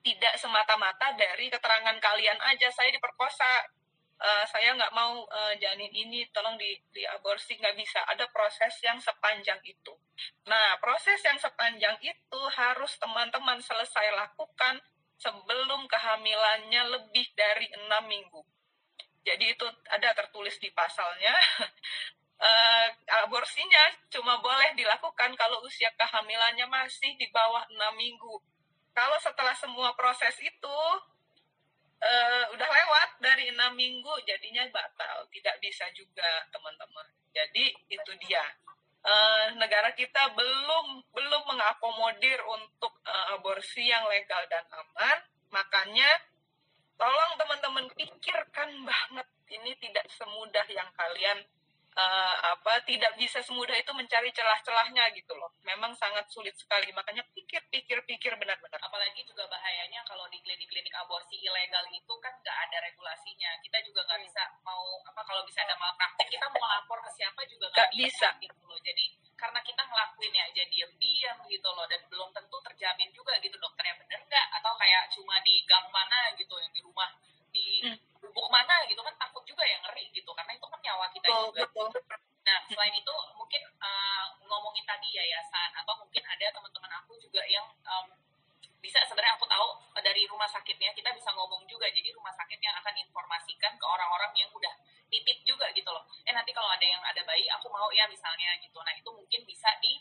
Tidak semata-mata dari keterangan kalian aja. Saya diperkosa uh, saya nggak mau uh, janin ini tolong di, di aborsi nggak bisa. Ada proses yang sepanjang itu. Nah proses yang sepanjang itu harus teman-teman selesai lakukan sebelum kehamilannya lebih dari enam minggu. Jadi itu ada tertulis di pasalnya. Uh, aborsinya cuma boleh dilakukan kalau usia kehamilannya masih di bawah enam minggu. Kalau setelah semua proses itu uh, udah lewat dari enam minggu jadinya batal. Tidak bisa juga teman-teman. Jadi itu dia. Uh, negara kita belum belum mengakomodir untuk uh, aborsi yang legal dan aman. Makanya tolong teman-teman pikirkan banget. Ini tidak semudah yang kalian uh, apa tidak bisa semudah itu mencari celah-celahnya gitu loh. Memang sangat sulit sekali. Makanya pikir-pikir-pikir benar-benar. Apalagi juga bahayanya kalau di klinik-klinik aborsi ilegal itu kan nggak ada regulasinya. Kita juga nggak hmm. bisa mau apa kalau bisa ada malpraktek kita mau lapor ke siapa juga nggak bisa. bisa gitu loh. Jadi karena kita ngelakuin ya aja diam-diam gitu loh dan belum tentu terjamin juga gitu dokternya bener nggak atau kayak cuma di gang mana gitu yang di rumah di hmm gubuk mana gitu kan takut juga ya ngeri gitu karena itu kan nyawa kita betul, juga. Betul. Nah selain itu mungkin uh, ngomongin tadi yayasan atau mungkin ada teman-teman aku juga yang um, bisa sebenarnya aku tahu dari rumah sakitnya kita bisa ngomong juga jadi rumah sakit yang akan informasikan ke orang-orang yang udah nitip juga gitu loh eh nanti kalau ada yang ada bayi aku mau ya misalnya gitu nah itu mungkin bisa di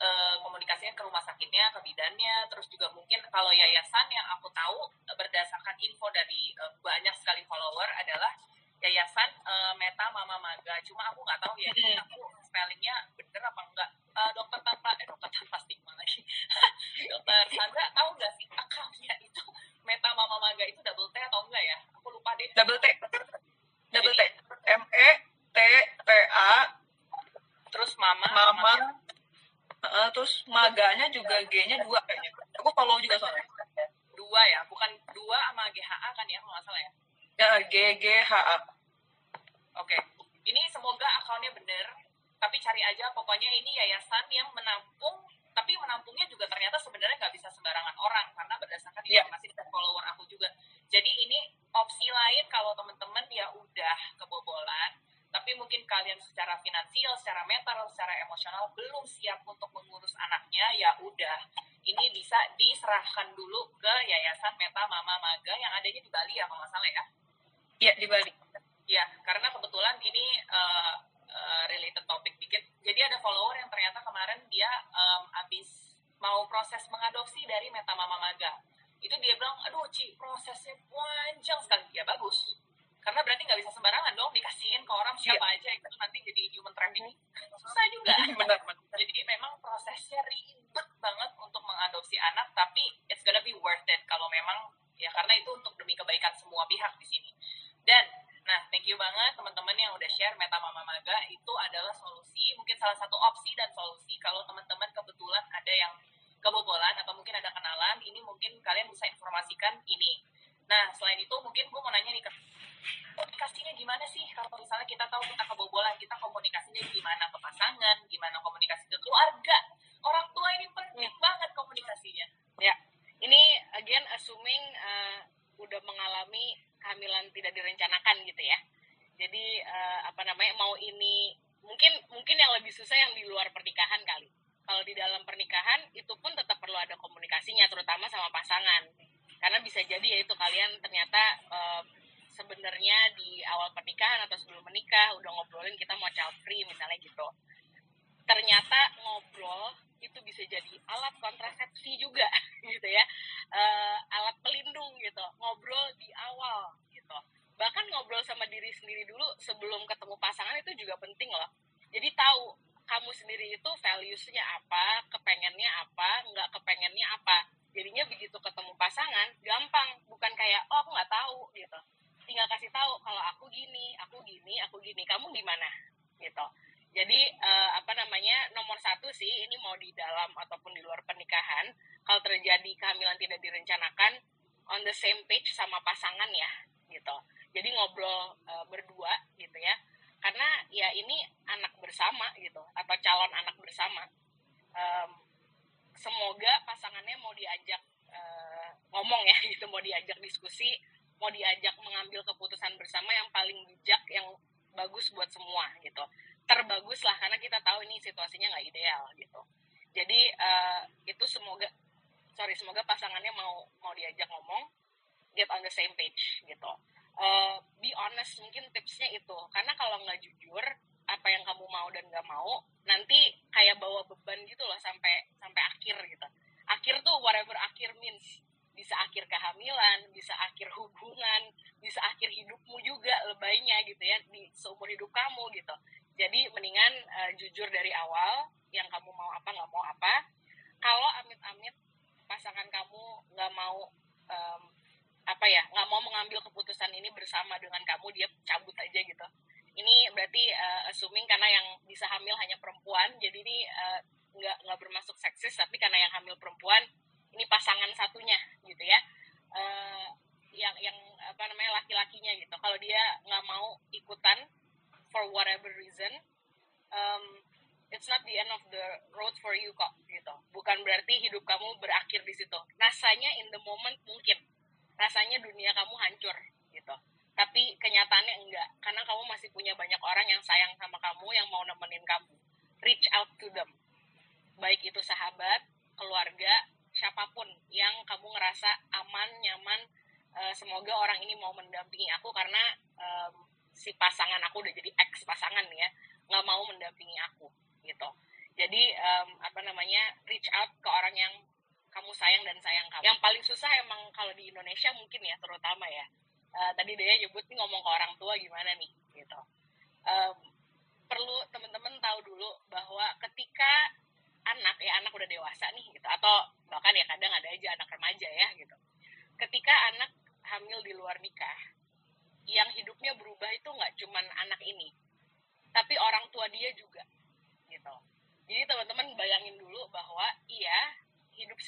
Eh, komunikasinya ke rumah sakitnya, ke bidannya, terus juga mungkin kalau yayasan yang aku tahu eh, berdasarkan info dari uh, banyak sekali follower adalah yayasan uh, Meta Mama Maga. Cuma aku nggak tahu ya, hmm. aku spellingnya bener apa enggak. Uh, dokter tanpa, eh, dokter tanpa stigma lagi. dokter Sandra tahu nggak sih akalnya itu Meta Mama Maga itu double T atau enggak ya? Aku lupa deh. Double T. Double T. M E T T A terus mama mama, mama uh, terus maganya juga G-nya dua kayaknya. Aku follow juga soalnya. Dua ya bukan dua sama GHA kan ya kalau nggak salah ya? Ya G G H A. Oke ini semoga akunnya bener tapi cari aja pokoknya ini yayasan yang menampung tapi menampungnya juga ternyata sebenarnya nggak bisa sembarangan orang karena berdasarkan Iya. informasi dari follower aku juga. Jadi ini opsi lain kalau teman-teman ya udah kebobolan tapi mungkin kalian secara finansial, secara mental, secara emosional belum siap untuk mengurus anaknya, ya udah ini bisa diserahkan dulu ke Yayasan Meta Mama Maga yang adanya di Bali ya kalau nggak salah ya. Iya di Bali. Ya, karena kebetulan ini uh, uh, related topik dikit. Jadi ada follower yang ternyata kemarin dia um, abis mau proses mengadopsi dari Meta Mama Maga. Itu dia bilang, aduh Ci, prosesnya panjang sekali. Ya bagus. Karena berarti nggak bisa sembarangan dong dikasihin ke orang siapa aja itu nanti jadi human trafficking. Susah juga. benar benar. Jadi memang prosesnya ribet banget untuk mengadopsi anak, tapi it's gonna be worth it kalau memang ya karena itu untuk demi kebaikan semua pihak di sini. Dan nah thank you banget teman-teman yang udah share Meta Mama Maga itu adalah solusi, mungkin salah satu opsi dan solusi kalau teman-teman kebetulan ada yang kebobolan atau mungkin ada kenalan, ini mungkin kalian bisa informasikan ini. Nah, selain itu mungkin gue mau nanya nih ke komunikasinya gimana sih kalau misalnya kita tahu kita kebobolan kita komunikasinya gimana ke pasangan gimana komunikasi ke keluarga orang tua ini penting banget komunikasinya Ya, ini again assuming uh, udah mengalami kehamilan tidak direncanakan gitu ya. Jadi uh, apa namanya mau ini mungkin mungkin yang lebih susah yang di luar pernikahan kali. Kalau di dalam pernikahan itu pun tetap perlu ada komunikasinya terutama sama pasangan. Bisa jadi ya itu kalian ternyata uh, sebenarnya di awal pernikahan atau sebelum menikah udah ngobrolin kita mau child free misalnya gitu. Ternyata ngobrol itu bisa jadi alat kontrasepsi juga gitu ya Eh, alat pelindung gitu ngobrol di awal gitu. Bahkan ngobrol sama diri sendiri dulu sebelum ketemu pasangan itu juga penting loh. Jadi tahu kamu sendiri itu values-nya apa kepengennya apa nggak kepengennya apa jadinya begitu ketemu pasangan gampang. Bukan kayak oh aku nggak tahu gitu. Tinggal kasih tahu kalau aku gini aku gini aku gini kamu gimana? Gitu. Jadi eh, apa namanya nomor satu sih ini mau di dalam ataupun di luar pernikahan kalau terjadi kehamilan tidak direncanakan on the same page sama pasangan ya gitu. Jadi ngobrol eh, berdua gitu ya. Karena ya ini anak bersama gitu atau calon anak bersama. Em, semoga pasangannya mau diajak eh, ngomong ya gitu mau diajak diskusi mau diajak mengambil keputusan bersama yang paling bijak yang bagus buat semua gitu. Terbagus lah karena kita tahu ini situasinya nggak ideal gitu. Jadi eh, itu semoga sorry semoga pasangannya mau mau diajak ngomong get on the same page gitu. Eh, be honest mungkin tipsnya itu. Karena kalau nggak jujur apa yang kamu mau dan nggak mau nanti kayak bawa beban gitu loh sampai sampai akhir gitu. Akhir tuh whatever akhir means. Bisa akhir kehamilan bisa akhir hubungan bisa akhir hidupmu juga lebaynya gitu ya di seumur hidup kamu gitu. Jadi mendingan eh, jujur dari awal yang kamu mau apa nggak mau apa. Kalau amit-amit pasangan kamu nggak mau em, apa ya nggak mau mengambil keputusan ini bersama dengan kamu dia cabut aja gitu ini berarti eh, assuming karena yang bisa hamil hanya perempuan jadi ini eh, nggak nggak bermasuk seksis tapi karena yang hamil perempuan ini pasangan satunya gitu ya. Eh, yang yang apa namanya laki-lakinya gitu. Kalau dia nggak mau ikutan for whatever reason um, it's not the end of the road for you kok gitu. Bukan berarti hidup kamu berakhir di situ. Rasanya in the moment mungkin. Rasanya dunia kamu hancur gitu tapi kenyataannya enggak karena kamu masih punya banyak orang yang sayang sama kamu yang mau nemenin kamu. Reach out to them. Baik itu sahabat keluarga siapa pun yang kamu ngerasa aman nyaman Eh, semoga orang ini mau mendampingi aku karena em, si pasangan aku udah jadi ex pasangan ya nggak mau mendampingi aku gitu. Jadi em, apa namanya reach out ke orang yang kamu sayang dan sayang kamu. Yang paling susah emang kalau di Indonesia mungkin ya terutama ya Eh, tadi dia nyebut nih ngomong ke orang tua gimana nih gitu. Em, perlu teman-teman tahu dulu bahwa ketika anak ya anak udah dewasa nih gitu. Atau bahkan ya kadang ada aja anak remaja ya gitu. Ketika anak hamil di luar nikah yang hidupnya berubah itu nggak cuman anak ini tapi orang tua dia juga gitu. Jadi teman-teman bayangin dulu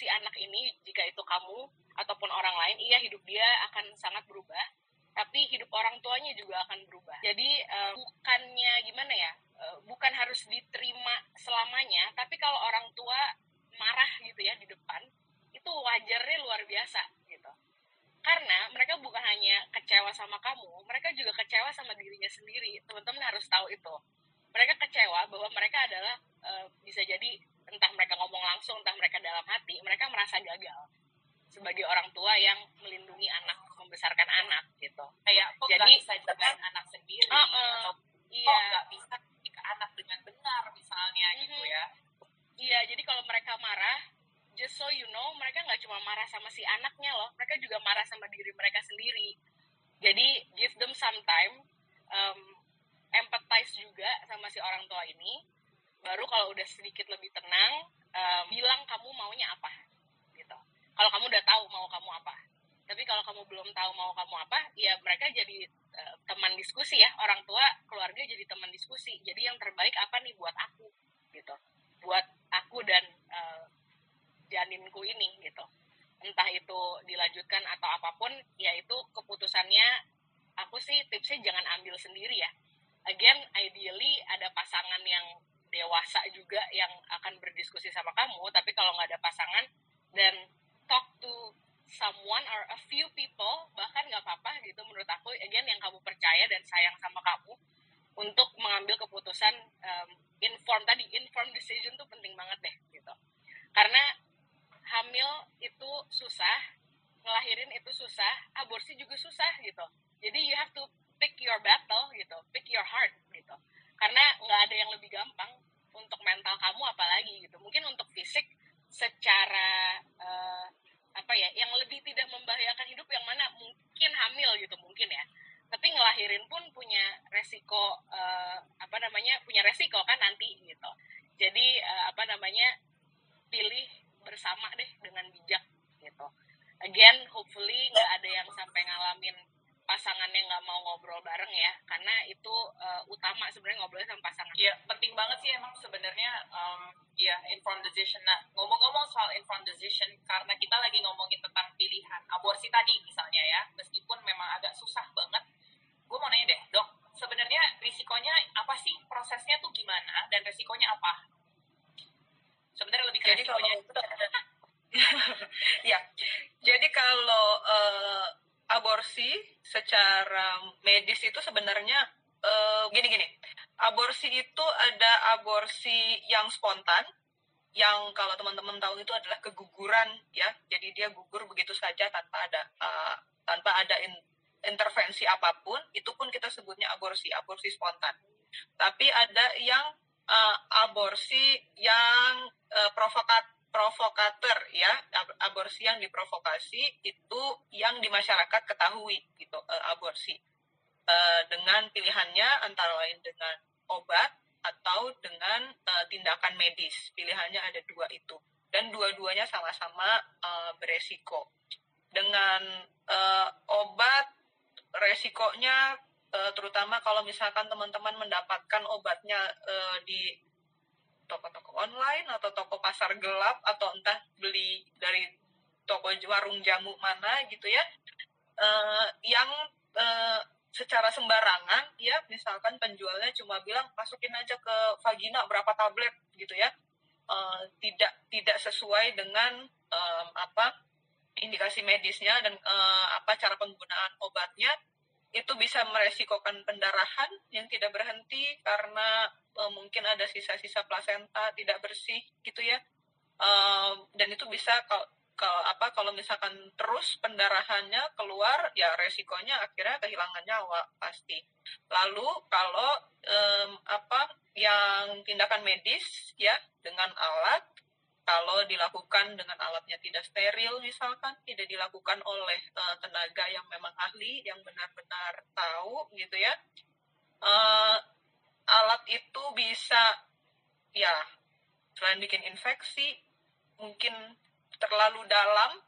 si anak ini jika itu kamu ataupun orang lain iya hidup dia akan sangat berubah tapi hidup orang tuanya juga akan berubah. Jadi uh, bukannya gimana ya uh, bukan harus diterima selamanya tapi kalau orang tua marah gitu ya di depan itu wajarnya luar biasa gitu. Karena mereka bukan hanya kecewa sama kamu mereka juga kecewa sama dirinya sendiri. Teman-teman harus tahu itu. Mereka kecewa bahwa mereka adalah uh, bisa jadi entah mereka ngomong langsung entah mereka dalam hati mereka merasa gagal sebagai orang tua yang melindungi anak membesarkan anak gitu. Kayak kok jadi bisa dengan anak sendiri? Uh, uh, atau iya. kok nggak bisa ke anak dengan benar misalnya mm -hmm. gitu ya? Iya jadi kalau mereka marah just so you know mereka nggak cuma marah sama si anaknya loh mereka juga marah sama diri mereka sendiri. Jadi give them some time um, empathize juga sama si orang tua ini. Baru kalau udah sedikit lebih tenang um, bilang kamu maunya apa kalau kamu udah tahu mau kamu apa. Tapi kalau kamu belum tahu mau kamu apa ya mereka jadi uh, teman diskusi ya. Orang tua keluarga jadi teman diskusi. Jadi yang terbaik apa nih buat aku gitu. Buat aku dan uh, janinku ini gitu. Entah itu dilanjutkan atau apa pun ya itu keputusannya aku sih tipsnya jangan ambil sendiri ya. Again ideally ada pasangan yang dewasa juga yang akan berdiskusi sama kamu tapi kalau nggak ada pasangan dan talk to someone or a few people bahkan nggak apa-apa gitu menurut aku again yang kamu percaya dan sayang sama kamu untuk mengambil keputusan um, inform tadi inform decision tuh penting banget deh gitu. Karena hamil itu susah ngelahirin itu susah aborsi juga susah gitu. Jadi you have to pick your battle gitu. Pick your heart gitu. Karena nggak ada yang lebih gampang untuk mental kamu apalagi gitu. Mungkin untuk fisik secara uh, apa ya yang lebih tidak membahayakan hidup yang mana mungkin hamil gitu mungkin ya tapi ngelahirin pun punya resiko uh, apa namanya punya resiko kan nanti gitu jadi uh, apa namanya pilih bersama deh dengan bijak gitu again hopefully nggak ada yang sampai ngalamin pasangannya nggak mau ngobrol bareng ya karena itu uh, utama sebenarnya ngobrol sama pasangan. Iya penting banget sih emang sebenarnya um, ya informed decision. Nah ngomong-ngomong soal informed decision karena kita lagi ngomongin tentang pilihan aborsi tadi misalnya ya meskipun memang agak susah banget, gue mau nanya deh dok sebenarnya risikonya apa sih prosesnya tuh gimana dan risikonya apa? Sebenarnya lebih ke risikonya. ya jadi kalau uh, aborsi secara medis itu sebenarnya uh, gini-gini. Aborsi itu ada aborsi yang spontan, yang kalau teman-teman tahu itu adalah keguguran ya. Dia gugur begitu saja tanpa ada uh, tanpa ada in, intervensi apa pun, itu pun kita sebutnya aborsi, aborsi spontan. Tapi ada yang uh, aborsi yang uh, provokat provokator ya aborsi yang diprovokasi itu yang di masyarakat ketahui gitu uh, aborsi. Uh, dengan pilihannya antara lain dengan obat atau dengan uh, tindakan medis. Pilihannya ada dua itu dan dua-duanya sama-sama uh, beresiko. Dengan uh, obat resikonya uh, terutama kalau misalkan teman-teman mendapatkan obatnya uh, di toko-toko online atau toko pasar gelap atau entah beli dari toko warung jamu mana gitu ya uh, yang uh, secara sembarangan ya misalkan penjualnya cuma bilang masukin aja ke vagina berapa tablet gitu ya uh, tidak tidak sesuai dengan um, apa indikasi medisnya dan uh, apa cara penggunaan obatnya itu bisa meresikokan pendarahan yang tidak berhenti karena uh, mungkin ada sisa-sisa plasenta tidak bersih gitu ya. Uh, dan itu bisa kalau kalau apa kalau misalkan terus pendarahannya keluar ya resikonya akhirnya kehilangan nyawa pasti. Lalu kalau um, apa yang tindakan medis ya dengan alat kalau dilakukan dengan alatnya tidak steril misalkan tidak dilakukan oleh uh, tenaga yang memang ahli yang benar-benar tahu gitu ya uh, alat itu bisa ya selain bikin infeksi mungkin terlalu dalam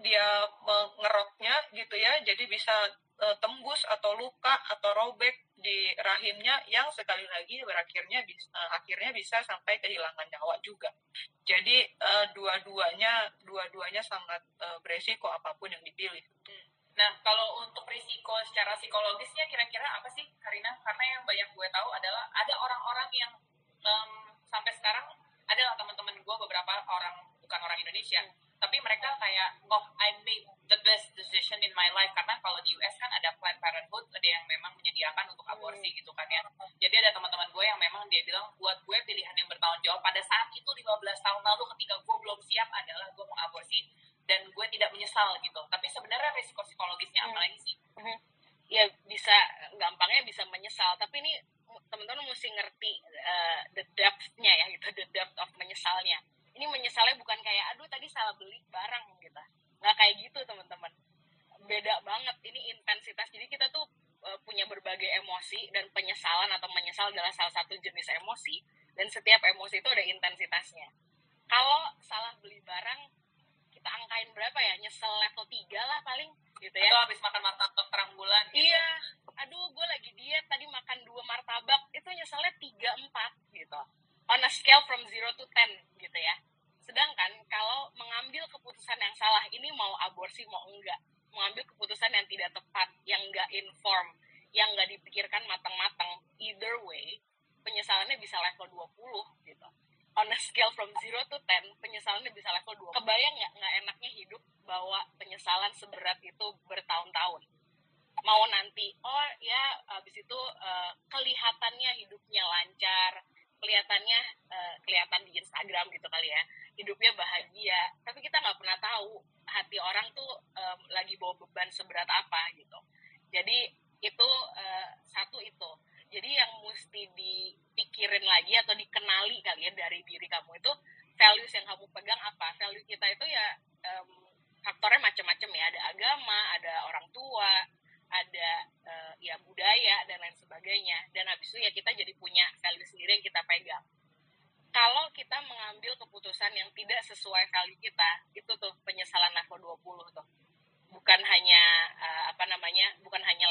dia mengeroknya gitu ya jadi bisa uh, tembus atau luka atau robek di rahimnya yang sekali lagi berakhirnya bisa uh, akhirnya bisa sampai kehilangan nyawa juga Jadi uh, dua-duanya dua-duanya sangat uh, beresiko apa pun yang dipilih. Hmm. Nah, kalau untuk risiko secara psikologisnya kira-kira apa sih, Karina? Karena yang banyak gue tahu adalah ada orang-orang yang um, sampai sekarang adalah teman-teman gue beberapa orang bukan orang Indonesia, hmm. Tapi mereka kayak oh I made the best decision in my life. Karena kalau di US kan ada Planned Parenthood ada yang memang menyediakan untuk aborsi hmm. gitu kan ya. Jadi ada teman-teman gue yang memang dia bilang buat gue pilihan yang bertanggung jawab pada saat itu 15 tahun lalu ketika gue belum siap adalah gue mau aborsi dan gue tidak menyesal gitu. Tapi sebenarnya risiko psikologisnya hmm. apa lagi sih? Hmm. ya bisa gampangnya bisa menyesal. Tapi ini teman-teman mesti ngerti uh, the depth-nya ya gitu. The depth of menyesalnya ini menyesalnya bukan kayak aduh tadi salah beli barang gitu. Nggak kayak gitu teman-teman. Beda banget ini intensitas. Jadi kita tuh uh, punya berbagai emosi dan penyesalan atau menyesal adalah salah satu jenis emosi dan setiap emosi itu ada intensitasnya. Kalau salah beli barang kita angkain berapa ya? Nyesel level 3 lah paling gitu ya. Atau habis makan martabak terang bulan gitu. iya. Aduh gue lagi diet tadi makan dua martabak. Itu nyeselnya 3 4 gitu. On a scale from 0 to 10 gitu ya Sedangkan kalau mengambil keputusan yang salah, ini mau aborsi mau enggak, mengambil keputusan yang tidak tepat, yang enggak inform, yang enggak dipikirkan matang-matang, either way, penyesalannya bisa level 20 gitu. On a scale from 0 to 10, penyesalannya bisa level 2. Kebayang nggak nggak enaknya hidup bawa penyesalan seberat itu bertahun-tahun? Mau nanti, oh ya habis itu uh, kelihatannya hidupnya lancar, kelihatannya uh, kelihatan di Instagram gitu kali ya. Hidupnya bahagia. Tapi kita nggak pernah tahu hati orang tuh um, lagi bawa beban seberat apa gitu. Jadi itu uh, satu itu. Jadi yang mesti dipikirin lagi atau dikenali kali ya dari diri kamu itu values yang kamu pegang apa? Value kita itu ya um, faktornya macam-macam ya. Ada agama ada orang tua ada uh, ya budaya dan lain sebagainya dan habis itu ya kita jadi punya value sendiri yang kita pegang kalau kita mengambil keputusan yang tidak sesuai value kita, itu tuh penyesalan level 20 tuh. Bukan hanya uh, apa namanya, bukan hanya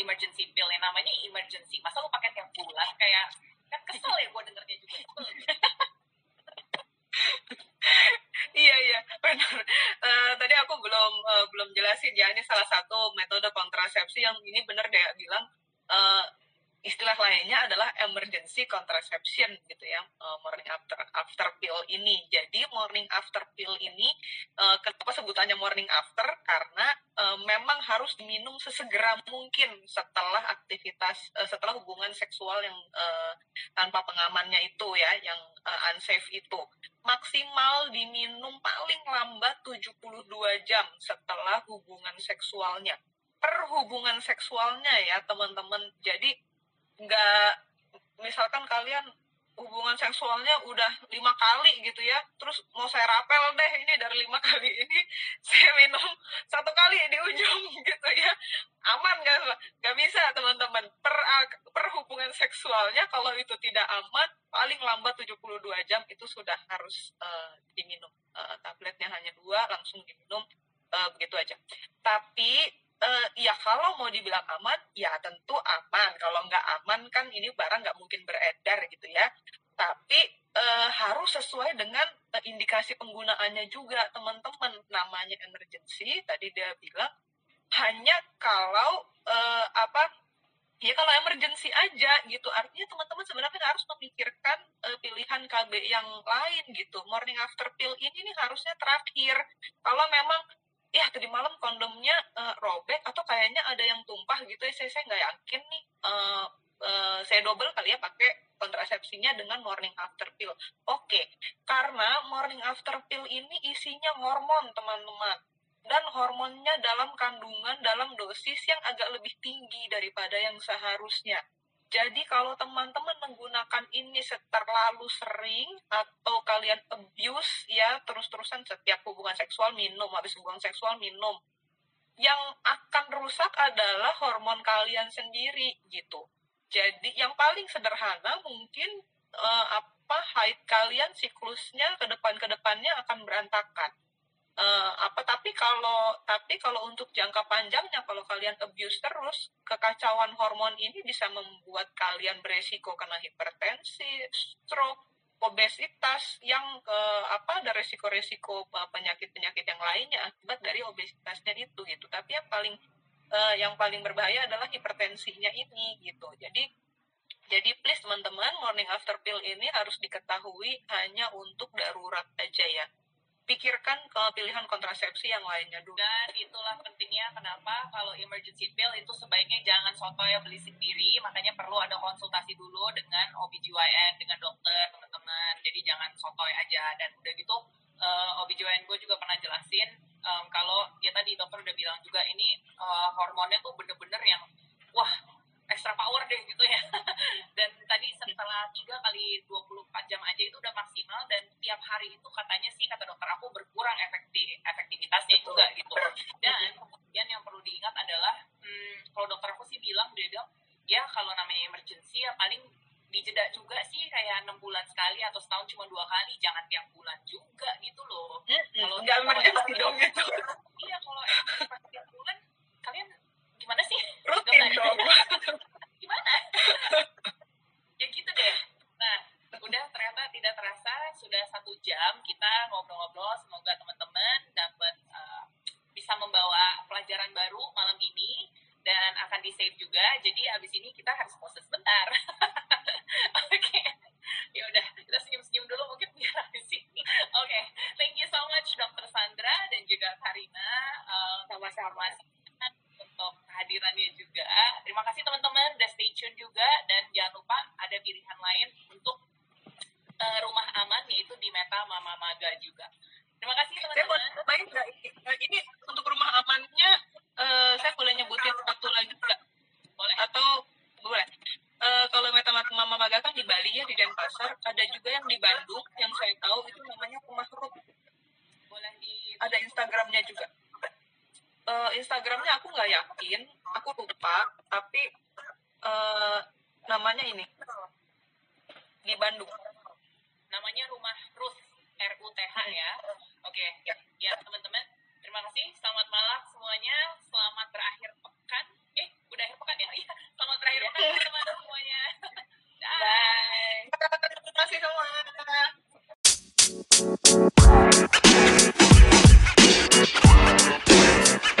emergency pill yang namanya emergency masa lu pakai tiap bulan kayak kan kesel ya gue dengernya juga Iya iya benar. Eh, tadi aku belum eh, belum jelasin ya ini salah satu metode kontrasepsi yang ini benar deh bilang eh, istilah lainnya adalah emergency contraception gitu ya eh, morning after after pill ini. Jadi morning after pill ini eh, kenapa sebutannya morning after karena eh, memang harus diminum sesegera mungkin setelah aktivitas setelah hubungan seksual yang tanpa pengamannya itu ya yang unsafe itu maksimal diminum paling lambat 72 jam setelah hubungan seksualnya. Per hubungan seksualnya ya teman-teman. Jadi nggak misalkan kalian hubungan seksualnya udah lima kali gitu ya terus mau saya rapel deh ini dari lima kali ini saya minum satu kali di ujung gitu ya. Aman nggak nggak bisa teman-teman. Per per hubungan seksualnya kalau itu tidak aman paling lambat 72 jam itu sudah harus eh, diminum. Eh, tabletnya hanya dua langsung diminum eh, begitu aja. Tapi eh, ya kalau mau dibilang aman ya tentu aman. Kalau nggak aman kan ini barang nggak mungkin beredar gitu ya. Tapi eh, harus sesuai dengan eh, indikasi penggunaannya juga teman-teman. Namanya emergency tadi dia bilang hanya kalau eh, apa ya kalau emergency aja gitu. Artinya teman-teman sebenarnya harus memikirkan eh, pilihan KB yang lain gitu. Morning after pill ini nih harusnya terakhir. Kalau memang ya tadi malam kondomnya eh, robek atau kayaknya ada yang tumpah gitu ya. Saya nggak yakin nih eh, eh, saya double kali ya pakai kontrasepsinya dengan morning after pill. Oke karena morning after pill ini isinya hormon teman-teman. Dan hormonnya dalam kandungan dalam dosis yang agak lebih tinggi daripada yang seharusnya. Jadi kalau teman-teman menggunakan ini terlalu sering atau kalian abuse ya terus-terusan setiap hubungan seksual minum habis hubungan seksual minum yang akan rusak adalah hormon kalian sendiri gitu. Jadi yang paling sederhana mungkin eh, apa haid kalian siklusnya ke depan ke depannya akan berantakan. Eh, apa tapi kalau tapi kalau untuk jangka panjangnya kalau kalian abuse terus kekacauan hormon ini bisa membuat kalian beresiko kena hipertensi, stroke, obesitas yang eh, apa ada resiko-resiko eh, penyakit-penyakit yang lainnya akibat dari obesitasnya itu gitu. Tapi yang paling eh, yang paling berbahaya adalah hipertensinya ini gitu. Jadi jadi please teman-teman morning after pill ini harus diketahui hanya untuk darurat aja ya pikirkan ke pilihan kontrasepsi yang lainnya dulu. dan itulah pentingnya kenapa kalau emergency pill itu sebaiknya jangan soto ya beli sendiri makanya perlu ada konsultasi dulu dengan OBGYN dengan dokter teman-teman jadi jangan sotoy aja dan udah gitu eh, OBGYN gue juga pernah jelasin em, kalau ya tadi dokter udah bilang juga ini eh, hormonnya tuh bener-bener yang wah extra power deh gitu ya. Dan tadi setelah 3 kali 24 jam aja itu udah maksimal dan tiap hari itu katanya sih kata dokter aku berkurang efektif efektivitasnya juga gitu. Dan kemudian yang perlu diingat adalah hmm, kalau dokter aku sih bilang dia bilang ya kalau namanya emergency ya paling dijeda juga sih kayak enam bulan sekali atau setahun cuma dua kali jangan tiap bulan juga gitu loh. Kalau Kalau- nggak emergency dong gitu. iya kalau tiap bulan kalian gitu Insya Allah. gimana? Ya gitu deh. Nah udah ternyata tidak terasa sudah satu jam kita ngobrol-ngobrol. Semoga teman-teman dapat uh, bisa membawa pelajaran baru malam ini dan akan di save juga. Jadi abis ini kita harus proses bentar. Oke. Okay. ya udah kita senyum-senyum dulu mungkin biar abis ini. Oke. Okay. thank you so much dokter Sandra dan juga Karina. Uh, sama-sama kehadirannya juga. Terima kasih teman-teman udah stay tune juga dan jangan lupa ada pilihan lain untuk uh, rumah aman yaitu di Meta Mama Maga juga. Terima kasih teman-teman. Saya boleh? Ini untuk rumah amannya uh, saya boleh nyebutin satu lagi nggak? Boleh. Atau boleh. Uh, kalau Meta Mama Maga kan di Bali ya di Denpasar, ada juga yang di Bandung yang saya tahu itu namanya rumah rup. Boleh di. Ada Instagramnya juga uh, Instagramnya aku nggak yakin aku lupa tapi uh, namanya ini. Di Bandung. Namanya rumah Ruth R U T H ya. Oke okay. ya, teman-teman terima kasih. Selamat malam semuanya. Selamat berakhir pekan. Eh udah akhir pekan ya? Iya selamat terakhir iya. pekan teman-teman semuanya. Bye. Terima kasih semua. Thank you.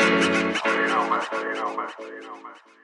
Barcelona.